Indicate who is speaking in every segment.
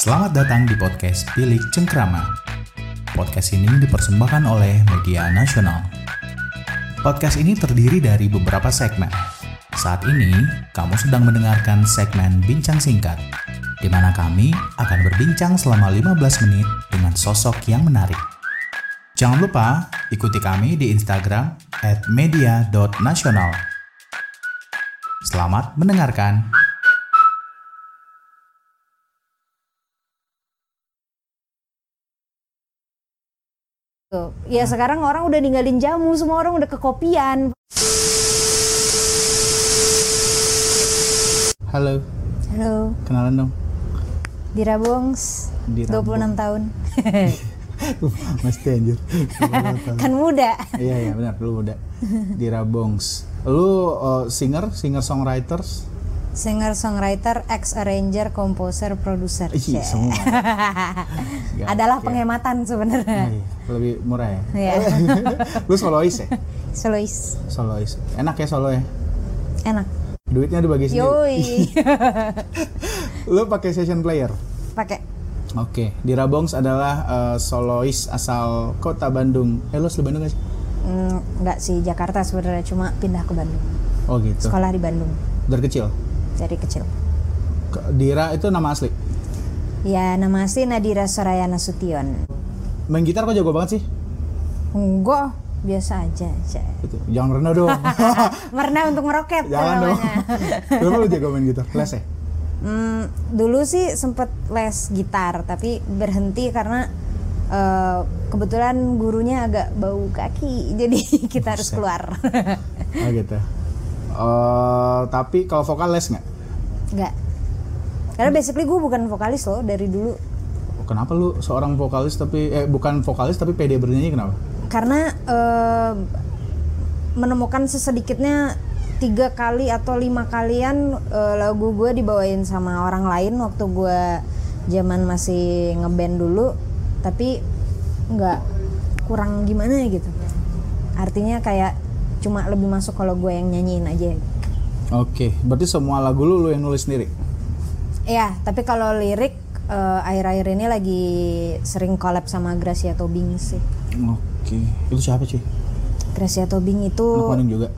Speaker 1: Selamat datang di podcast Bilik Cengkrama. Podcast ini dipersembahkan oleh Media Nasional. Podcast ini terdiri dari beberapa segmen. Saat ini, kamu sedang mendengarkan segmen Bincang Singkat, di mana kami akan berbincang selama 15 menit dengan sosok yang menarik. Jangan lupa ikuti kami di Instagram media.nasional. Selamat mendengarkan.
Speaker 2: Tuh. Ya sekarang orang udah ninggalin jamu, semua orang udah kekopian.
Speaker 1: Halo,
Speaker 2: Halo,
Speaker 1: kenalan dong.
Speaker 2: Dira Bongs,
Speaker 1: Dira
Speaker 2: 26 tahun.
Speaker 1: Mesti anjir.
Speaker 2: kan muda.
Speaker 1: Iya iya benar lu udah Dira Bongs. Lu uh, singer, singer songwriters?
Speaker 2: Singer, songwriter, ex arranger, composer, produser.
Speaker 1: Ih,
Speaker 2: Cie.
Speaker 1: semua.
Speaker 2: Adalah penghematan sebenarnya.
Speaker 1: Iya, lebih murah ya.
Speaker 2: Iya.
Speaker 1: lu solois ya?
Speaker 2: Solois.
Speaker 1: Solois. Enak ya solo ya?
Speaker 2: Enak.
Speaker 1: Duitnya dibagi sendiri.
Speaker 2: Yoi.
Speaker 1: Lu pakai session player?
Speaker 2: Pakai
Speaker 1: Oke, Dira Bongs adalah uh, solois asal kota Bandung. Eh, lu asli Bandung gak sih?
Speaker 2: mm, nggak sih Jakarta sebenarnya cuma pindah ke Bandung.
Speaker 1: Oh gitu.
Speaker 2: Sekolah di Bandung
Speaker 1: Dari kecil.
Speaker 2: Dari kecil.
Speaker 1: Ke- Dira itu nama asli.
Speaker 2: Ya nama asli Nadira Soraya Nasution.
Speaker 1: Main gitar kok jago banget sih?
Speaker 2: Enggak, biasa aja.
Speaker 1: Gitu. Jangan rendah dong.
Speaker 2: Merendah untuk meroket
Speaker 1: Jangan dong. Kenapa lu jago main gitar? Les ya?
Speaker 2: Hmm, dulu sih sempet les gitar tapi berhenti karena eh, kebetulan gurunya agak bau kaki jadi kita harus keluar
Speaker 1: Oh gitu. Eh, tapi kalau vokal les nggak?
Speaker 2: Nggak. Karena basically gue bukan vokalis loh dari dulu.
Speaker 1: Kenapa lu seorang vokalis tapi eh bukan vokalis tapi pede bernyanyi kenapa?
Speaker 2: karena eh, menemukan sesedikitnya tiga kali atau lima kalian eh, lagu gue dibawain sama orang lain waktu gue zaman masih ngeband dulu tapi nggak kurang gimana gitu. Artinya kayak cuma lebih masuk kalau gue yang nyanyiin aja
Speaker 1: Oke, berarti semua lagu lu lu yang nulis sendiri.
Speaker 2: Iya, tapi kalau lirik eh, akhir-akhir ini lagi sering collab sama Gracia Tobing sih.
Speaker 1: Oke, itu siapa sih?
Speaker 2: Gracia Tobing itu
Speaker 1: Anak Bandung juga.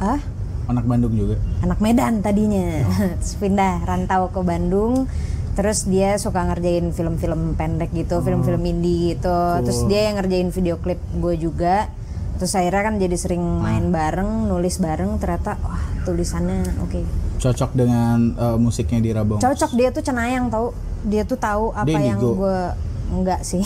Speaker 2: ah
Speaker 1: Anak Bandung juga.
Speaker 2: anak Medan tadinya, terus pindah rantau ke Bandung. Terus dia suka ngerjain film-film pendek gitu, film-film indie gitu. Terus dia yang ngerjain video klip gue juga. Terus akhirnya kan jadi sering main bareng, nulis bareng. Ternyata wah tulisannya oke.
Speaker 1: Cocok dengan eh, musiknya di Rabong.
Speaker 2: Cocok dia tuh cenayang tau. Dia tuh tahu apa
Speaker 1: Dia
Speaker 2: yang gue enggak sih.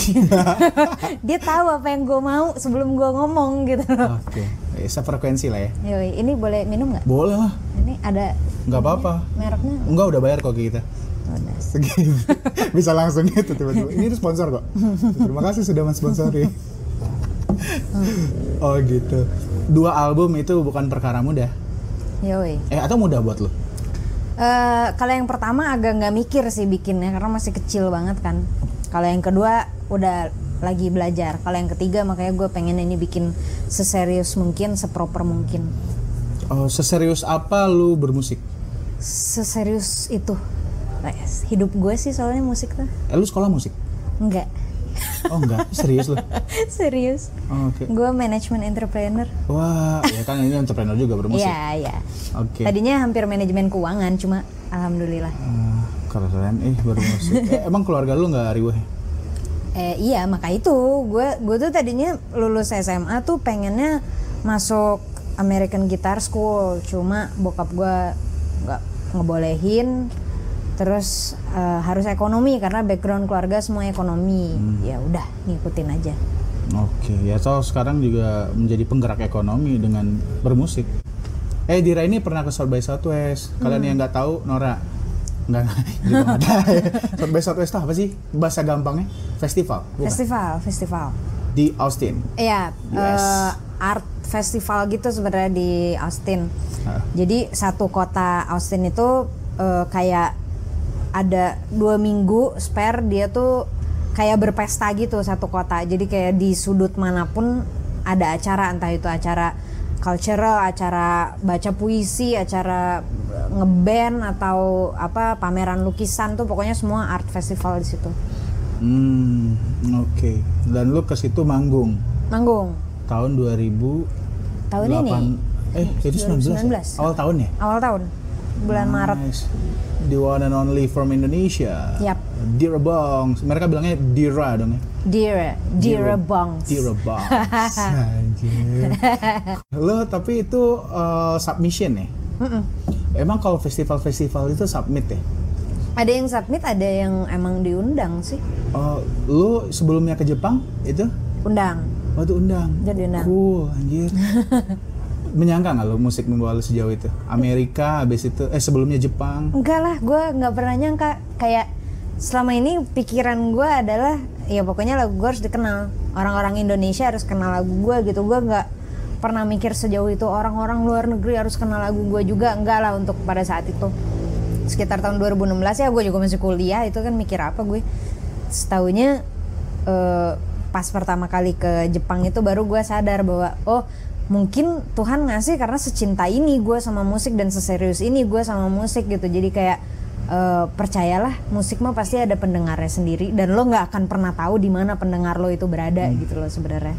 Speaker 2: dia tahu apa yang gue mau sebelum gue ngomong gitu.
Speaker 1: Oke, eh, sefrekuensi lah ya.
Speaker 2: Yoi, ini boleh minum nggak?
Speaker 1: Boleh lah,
Speaker 2: Ini ada
Speaker 1: nggak apa-apa.
Speaker 2: mereknya.
Speaker 1: Enggak udah bayar kok kita.
Speaker 2: Udah.
Speaker 1: Segitu. Bisa langsung gitu tiba-tiba. Ini sponsor kok. Terima kasih sudah mensponsori. oh gitu. Dua album itu bukan perkara mudah.
Speaker 2: Yoi.
Speaker 1: Eh atau mudah buat lo?
Speaker 2: Eh, kalau yang pertama agak nggak mikir sih bikinnya karena masih kecil banget kan. Kalau yang kedua udah lagi belajar. Kalau yang ketiga makanya gue pengen ini bikin seserius mungkin, seproper mungkin.
Speaker 1: Oh, seserius apa lu bermusik?
Speaker 2: Seserius itu. Yes. Hidup gue sih soalnya musik tuh.
Speaker 1: Eh lu sekolah musik?
Speaker 2: Enggak.
Speaker 1: Oh enggak, serius lu?
Speaker 2: Serius.
Speaker 1: Oh, Oke.
Speaker 2: Gue manajemen entrepreneur.
Speaker 1: Wah, ya kan ini entrepreneur juga bermusik.
Speaker 2: Iya, iya.
Speaker 1: Oke.
Speaker 2: Tadinya hampir manajemen keuangan cuma alhamdulillah.
Speaker 1: Ah, keren eh bermusik. eh, emang keluarga lu nggak riweh?
Speaker 2: Eh iya maka itu gue gue tuh tadinya lulus SMA tuh pengennya masuk American Guitar School cuma bokap gue nggak ngebolehin terus eh, harus ekonomi karena background keluarga semua ekonomi ya udah ngikutin aja
Speaker 1: Oke, ya so sekarang juga menjadi penggerak ekonomi dengan bermusik. Eh Dira ini pernah ke South by Southwest. Kalian yang nggak tahu, Nora nggak nggak tahu. South by Southwest apa sih? Bahasa gampangnya festival, bukan?
Speaker 2: festival festival
Speaker 1: Di Austin.
Speaker 2: Iya,
Speaker 1: US.
Speaker 2: eh, art festival gitu sebenarnya di Austin.
Speaker 1: Ah.
Speaker 2: Jadi satu kota Austin itu eh, kayak ada dua minggu spare dia tuh kayak berpesta gitu satu kota. Jadi kayak di sudut mana pun ada acara entah itu acara cultural, acara baca puisi, acara ngeband atau apa pameran lukisan tuh pokoknya semua art festival di situ.
Speaker 1: Hmm, oke. Dan lu ke situ manggung
Speaker 2: Manggung
Speaker 1: tahun 2000
Speaker 2: tahun ini
Speaker 1: Eh, jadi 19.
Speaker 2: 2019.
Speaker 1: Awal tahun ya?
Speaker 2: awal tahun bulan Maret.
Speaker 1: Nice. The one and only from Indonesia.
Speaker 2: Yap.
Speaker 1: Dira Bongs. Mereka bilangnya Dira dong ya.
Speaker 2: Dira, Dira Bongs.
Speaker 1: Dira Bongs. Lo tapi itu uh, submission ya?
Speaker 2: Mm-mm.
Speaker 1: Emang kalau festival-festival itu submit ya?
Speaker 2: Ada yang submit, ada yang emang diundang sih.
Speaker 1: Oh, lu sebelumnya ke Jepang itu?
Speaker 2: Undang.
Speaker 1: Oh, itu undang.
Speaker 2: Jadi undang.
Speaker 1: Cool, anjir. Menyangka nggak lo musik membawa lo sejauh itu? Amerika, habis itu, eh sebelumnya Jepang.
Speaker 2: Enggak lah, gue nggak pernah nyangka kayak selama ini pikiran gue adalah ya pokoknya lagu gue harus dikenal. Orang-orang Indonesia harus kenal lagu gue gitu. Gue nggak pernah mikir sejauh itu orang-orang luar negeri harus kenal lagu gue juga. Enggak lah untuk pada saat itu. Sekitar tahun 2016 ya gue juga masih kuliah itu kan mikir apa gue. Setahunya eh, pas pertama kali ke Jepang itu baru gue sadar bahwa oh mungkin Tuhan ngasih karena secinta ini gue sama musik dan seserius ini gue sama musik gitu. Jadi kayak eh, percayalah musik mah pasti ada pendengarnya sendiri dan lo nggak akan pernah tahu di mana pendengar lo itu berada gitu loh sebenarnya.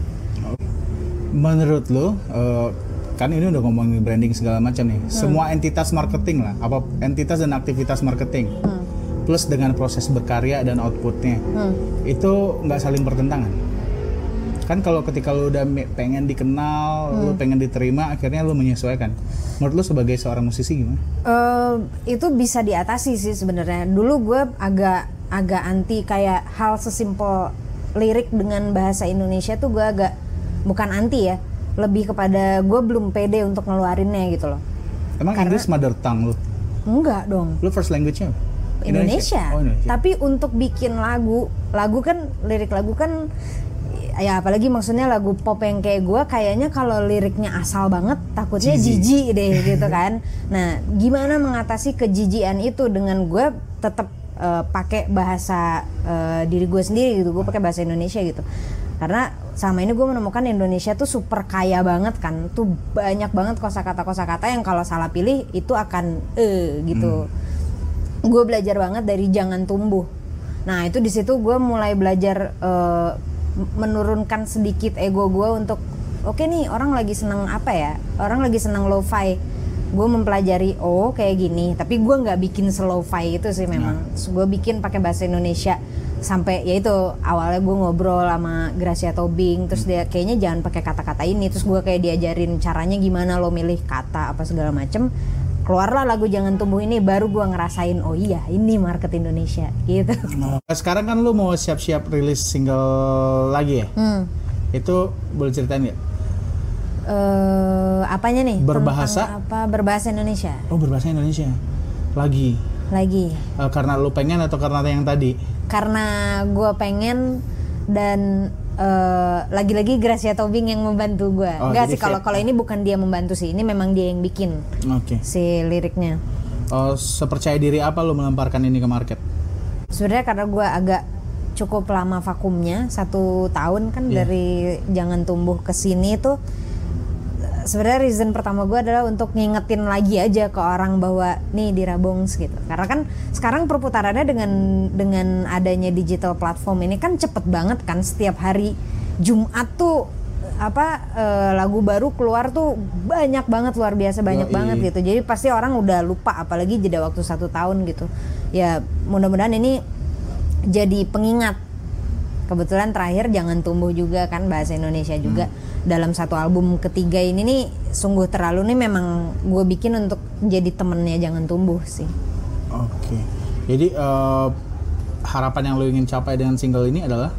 Speaker 1: Menurut lo, eh, kan ini udah ngomongin branding segala macam nih. Semua entitas marketing lah, apa entitas dan aktivitas marketing, plus dengan proses berkarya dan outputnya, itu nggak saling bertentangan. Kan kalau ketika lo udah pengen dikenal, lo pengen diterima, akhirnya lo menyesuaikan. Menurut lo sebagai seorang musisi gimana?
Speaker 2: Eh, itu bisa diatasi sih sebenarnya. Dulu gue agak agak anti kayak hal sesimpel lirik dengan bahasa Indonesia tuh gue agak bukan anti ya, lebih kepada gue belum pede untuk ngeluarinnya gitu loh.
Speaker 1: Emang Inggris mother tongue lo?
Speaker 2: Enggak dong.
Speaker 1: Lo first language-nya apa?
Speaker 2: Indonesia.
Speaker 1: Oh, Indonesia.
Speaker 2: Tapi untuk bikin lagu, lagu kan lirik lagu kan ya apalagi maksudnya lagu pop yang kayak gue kayaknya kalau liriknya asal banget takutnya jijik deh gitu kan. Nah, gimana mengatasi kejijian itu dengan gue tetap eh, pakai bahasa eh, diri gue sendiri gitu. Gue pakai bahasa Indonesia gitu. Karena sama ini gue menemukan Indonesia tuh super kaya banget kan. Tuh banyak banget kosakata-kosakata yang kalau salah pilih itu akan eh gitu gue belajar banget dari jangan tumbuh nah itu di situ gue mulai belajar m- menurunkan sedikit ego gue untuk oke nih orang lagi seneng apa ya? Orang lagi seneng lo-fi. Gue mempelajari oh kayak gini. Tapi gue nggak bikin slow-fi itu sih memang. Gue bikin pakai bahasa Indonesia sampai ya itu awalnya gue ngobrol sama Gracia Tobing terus dia kayaknya jangan pakai kata-kata ini. Terus gue kayak diajarin caranya gimana lo milih kata apa segala macem keluarlah lagu jangan tumbuh ini baru gua ngerasain oh iya ini market Indonesia gitu
Speaker 1: Nah, sekarang kan lu mau siap-siap rilis single lagi ya?
Speaker 2: hmm.
Speaker 1: Itu boleh ceritain nggak?
Speaker 2: Eh, apanya nih
Speaker 1: Berbahasa?
Speaker 2: Tentang apa berbahasa Indonesia
Speaker 1: Oh berbahasa Indonesia lagi
Speaker 2: lagi
Speaker 1: Eh, karena lu pengen atau karena yang tadi?
Speaker 2: karena gua pengen dan eh, lagi-lagi Gracia Tobing yang membantu gua
Speaker 1: Oh,
Speaker 2: enggak sih kalau kalau ini bukan dia membantu sih ini memang dia yang bikin
Speaker 1: Oke.
Speaker 2: si liriknya
Speaker 1: Oh, sepercaya diri apa lu melemparkan ini ke market?
Speaker 2: sebenarnya karena gue agak cukup lama vakumnya satu tahun kan
Speaker 1: Iya.
Speaker 2: dari jangan tumbuh ke sini tuh sebenarnya reason pertama gue adalah untuk ngingetin lagi aja ke orang bahwa nih di Rabongs gitu. Karena kan sekarang perputarannya dengan dengan adanya digital platform ini kan cepet banget kan. Setiap hari Jumat tuh apa eh, lagu baru keluar tuh banyak banget luar biasa banyak
Speaker 1: Yoi.
Speaker 2: banget gitu. Jadi pasti orang udah lupa apalagi jeda waktu satu tahun gitu. Ya mudah-mudahan ini jadi pengingat kebetulan terakhir jangan tumbuh juga kan bahasa Indonesia juga dalam satu album ketiga ini nih sungguh terlalu nih memang gue bikin untuk jadi temennya jangan tumbuh sih
Speaker 1: Oke. Jadi eh, harapan yang lu ingin capai dengan single ini adalah?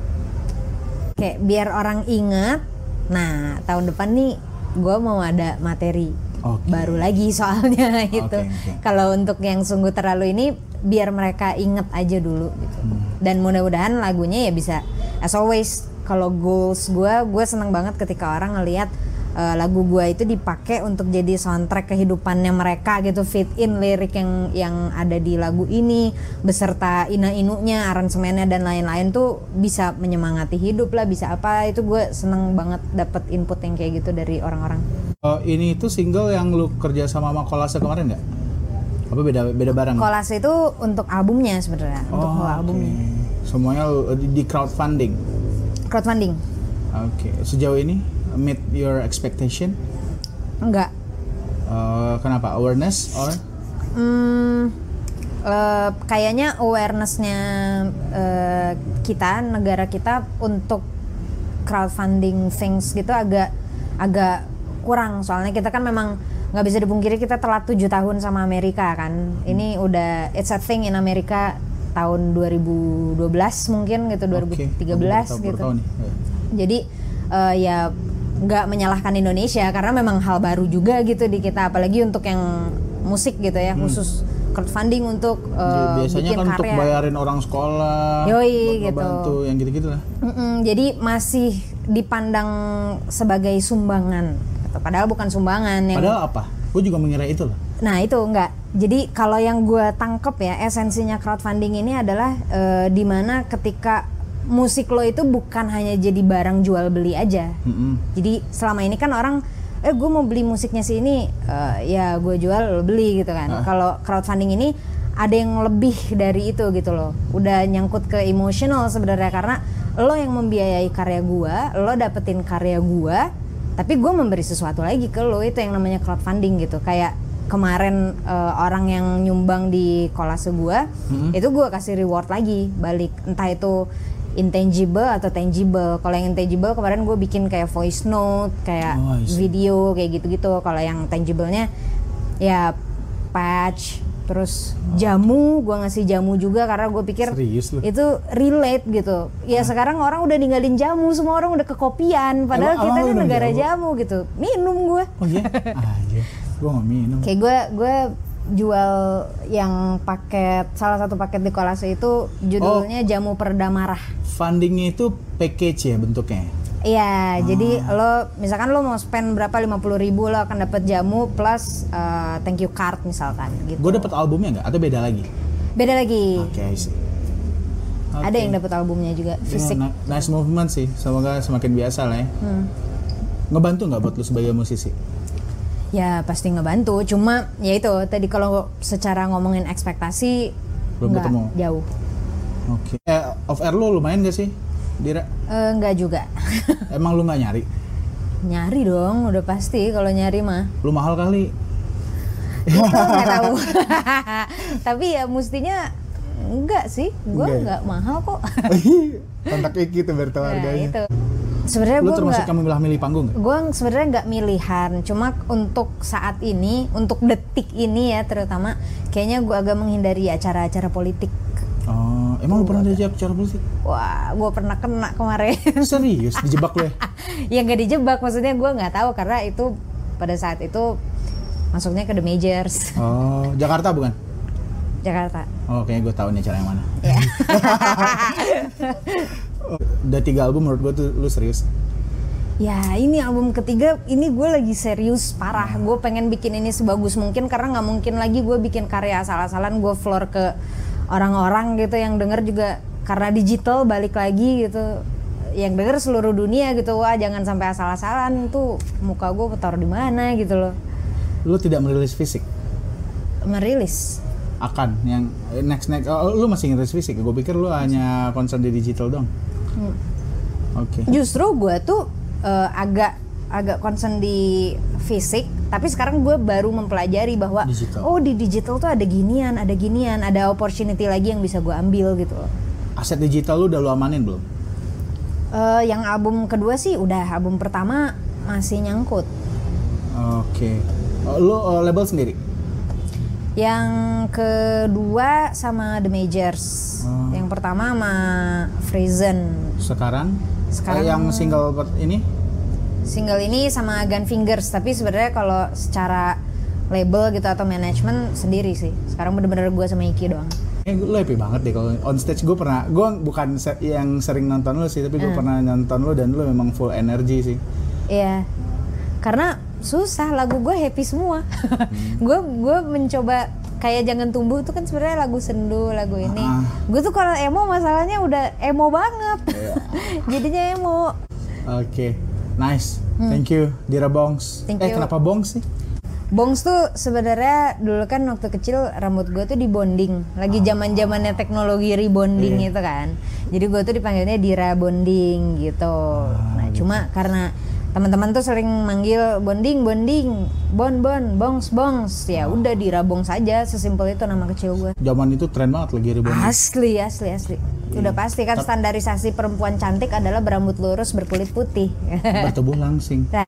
Speaker 2: kayak biar orang ingat nah tahun depan nih gue mau ada materi
Speaker 1: Oke.
Speaker 2: baru lagi soalnya itu
Speaker 1: oke.
Speaker 2: kalau untuk yang sungguh terlalu ini biar mereka inget aja dulu gitu
Speaker 1: Hmm.
Speaker 2: dan mudah-mudahan lagunya ya bisa as always kalau goals gue gue seneng banget ketika orang ngelihat eh, lagu gue itu dipakai untuk jadi soundtrack kehidupannya mereka gitu fit in lirik yang yang ada di lagu ini beserta ina inunya aransemennya dan lain-lain tuh bisa menyemangati hidup lah bisa apa itu gue seneng banget dapet input yang kayak gitu dari orang-orang
Speaker 1: Eh, ini itu single yang lu kerja sama sama Kolase kemarin nggak? Apa beda beda barang?
Speaker 2: Kolase itu untuk albumnya sebenarnya, untuk
Speaker 1: Oh,
Speaker 2: whole albumnya.
Speaker 1: oke. Semuanya di, di crowdfunding.
Speaker 2: Crowdfunding.
Speaker 1: Oke. Sejauh ini meet your expectation?
Speaker 2: Enggak.
Speaker 1: Eh, kenapa? Awareness or?
Speaker 2: Hmm, eh, kayaknya awarenessnya eh, kita negara kita untuk crowdfunding things gitu agak agak kurang soalnya kita kan memang nggak bisa dipungkiri kita telat tujuh tahun sama Amerika kan ini udah it's a thing in Amerika tahun 2012 mungkin gitu 2013
Speaker 1: Oke. Baru tahu- baru
Speaker 2: gitu
Speaker 1: tahu nih. Ya.
Speaker 2: jadi eh, ya nggak menyalahkan Indonesia karena memang hal baru juga gitu di kita apalagi untuk yang musik gitu ya khusus crowdfunding untuk
Speaker 1: Hmm. Biasanya
Speaker 2: bikin
Speaker 1: kan untuk
Speaker 2: karya.
Speaker 1: bayarin orang sekolah,
Speaker 2: Yoi, gitu.
Speaker 1: yang gitu-gitu lah.
Speaker 2: Mm-mm, jadi masih dipandang sebagai sumbangan gitu. padahal bukan sumbangan yang
Speaker 1: Padahal apa? Gue juga mengira itu loh.
Speaker 2: Nah itu enggak. Jadi kalau yang gue tangkep ya esensinya crowdfunding ini adalah eh, di mana ketika musik lo itu bukan hanya jadi barang jual beli aja.
Speaker 1: Mm-mm.
Speaker 2: Jadi selama ini kan orang eh gue mau beli musiknya si ini eh, ya gue jual lo beli gitu kan. Kalau crowdfunding ini ada yang lebih dari itu gitu loh. Udah nyangkut ke emosional sebenarnya karena lo yang membiayai karya gue, lo dapetin karya gue, tapi gue memberi sesuatu lagi ke lo itu yang namanya crowdfunding gitu. Kayak kemarin eh, orang yang nyumbang di kolase gue, itu gue kasih reward lagi balik entah itu intangible atau tangible. Kalau yang intangible kemarin gue bikin kayak voice note, kayak
Speaker 1: Oh,
Speaker 2: video kayak gitu-gitu. Kalau yang tangible-nya ya patch, terus jamu, gue ngasih jamu juga karena gue pikir itu relate gitu. Ya sekarang orang udah ninggalin jamu, semua orang udah kekopian. Padahal
Speaker 1: Emang-
Speaker 2: kita kan negara
Speaker 1: jamu?
Speaker 2: jamu gitu. Minum gue.
Speaker 1: Oh iya? Aja. Gue gak minum.
Speaker 2: Kayak gue gue jual yang paket salah satu paket di kolase itu judulnya
Speaker 1: Oh.
Speaker 2: jamu pereda marah.
Speaker 1: Fundingnya itu package ya bentuknya?
Speaker 2: Iya, jadi
Speaker 1: Ah.
Speaker 2: lo misalkan lo mau spend berapa 50 ribu lo akan dapat jamu plus uh, thank you card misalkan gitu.
Speaker 1: Gue dapet albumnya nggak? Atau beda lagi?
Speaker 2: Beda lagi.
Speaker 1: Oke, I see.
Speaker 2: Ada yang dapat albumnya juga
Speaker 1: Ya,
Speaker 2: fisik.
Speaker 1: na- nice movement sih. Semoga semakin biasa lah ya.
Speaker 2: Hmm.
Speaker 1: Ngebantu nggak buat lu sebagai musisi?
Speaker 2: Ya pasti ngebantu, cuma ya itu tadi kalau secara ngomongin ekspektasi
Speaker 1: Belum ketemu.
Speaker 2: jauh.
Speaker 1: Oke. Eh, off air lu lumayan gak sih? Dira?
Speaker 2: Eh, nggak juga.
Speaker 1: Emang lu nggak nyari?
Speaker 2: nyari dong, udah pasti kalau nyari mah.
Speaker 1: Lu mahal kali.
Speaker 2: Nggak tahu. Tapi ya mestinya enggak sih, gua
Speaker 1: Enggak ya?
Speaker 2: nggak mahal kok.
Speaker 1: Kontak Iki tuh biar tahu
Speaker 2: Nah,
Speaker 1: harganya.
Speaker 2: itu. Sebenarnya gue
Speaker 1: termasuk kamu milah milih panggung
Speaker 2: gue sebenarnya nggak milihan cuma untuk saat ini untuk detik ini ya terutama kayaknya gue agak menghindari acara-acara politik
Speaker 1: Oh, emang lu pernah diajak cara politik?
Speaker 2: wah gue pernah kena kemarin
Speaker 1: Serius, dijebak lu ya?
Speaker 2: ya nggak dijebak maksudnya gue nggak tahu karena itu pada saat itu masuknya ke the majors
Speaker 1: Oh, Jakarta bukan?
Speaker 2: Jakarta
Speaker 1: Oh, kayaknya gue tahu nih cara yang mana.
Speaker 2: ya
Speaker 1: Oh, udah tiga album menurut gue tuh lu serius.
Speaker 2: ya ini album ketiga ini gue lagi serius parah gue pengen bikin ini sebagus mungkin karena nggak mungkin lagi gue bikin karya asal-asalan gue floor ke orang-orang gitu yang denger juga karena digital balik lagi gitu yang denger seluruh dunia gitu wah jangan sampai asal-asalan tuh muka gue taruh di mana gitu loh
Speaker 1: Lu tidak merilis fisik?
Speaker 2: merilis
Speaker 1: Akan yang eh, next next oh, lu masih ngerilis fisik? Gue pikir lu hanya concern di digital dong.
Speaker 2: Hmm.
Speaker 1: Oke.
Speaker 2: justru gue tuh eh, agak agak concern di fisik tapi sekarang gue baru mempelajari bahwa
Speaker 1: Digital.
Speaker 2: oh di digital tuh ada ginian ada ginian ada opportunity lagi yang bisa gue ambil gitu loh
Speaker 1: Aset digital lu udah lu amanin belum?
Speaker 2: Eh, yang album kedua sih udah album pertama masih nyangkut
Speaker 1: Oke. Oh, lu eh, label sendiri?
Speaker 2: yang kedua sama The Majors
Speaker 1: Oh.
Speaker 2: yang pertama sama Frizen
Speaker 1: Sekarang?
Speaker 2: Sekarang-
Speaker 1: yang single ini?
Speaker 2: Single ini sama Gun Fingers tapi sebenarnya kalau secara label gitu atau manajemen sendiri sih sekarang bener-bener gue sama Iki doang
Speaker 1: Eh, lu happy banget deh kalau on stage gue pernah gue bukan se- yang sering nonton lu sih tapi gue
Speaker 2: Hmm.
Speaker 1: pernah nonton lu dan lu memang full energi sih
Speaker 2: Iya, karena susah lagu gue happy semua. Gue gue mencoba kayak jangan tumbuh itu kan sebenarnya lagu sendu lagu ini.
Speaker 1: Ah.
Speaker 2: Gue tuh kalau emo masalahnya udah emo banget.
Speaker 1: Iya.
Speaker 2: Jadinya emo.
Speaker 1: oke nice thank you Dira Bongs
Speaker 2: Hmm. Thank
Speaker 1: eh
Speaker 2: you.
Speaker 1: kenapa Bongs sih
Speaker 2: Bongs tuh sebenarnya dulu kan waktu kecil rambut gue tuh di bonding, lagi zaman zamannya teknologi rebonding itu kan. Jadi gue tuh dipanggilnya Dira Bonding gitu. nah cuma karena teman-teman tuh sering manggil bonding bonding bon bon bongs bongs ya udah Dira Bongs aja sesimpel itu nama kecil gue.
Speaker 3: Zaman itu tren banget lagi ribon.
Speaker 2: Asli asli asli. Udah pasti kan standarisasi perempuan cantik adalah berambut lurus berkulit putih.
Speaker 3: Bertubuh langsing.
Speaker 2: Nah,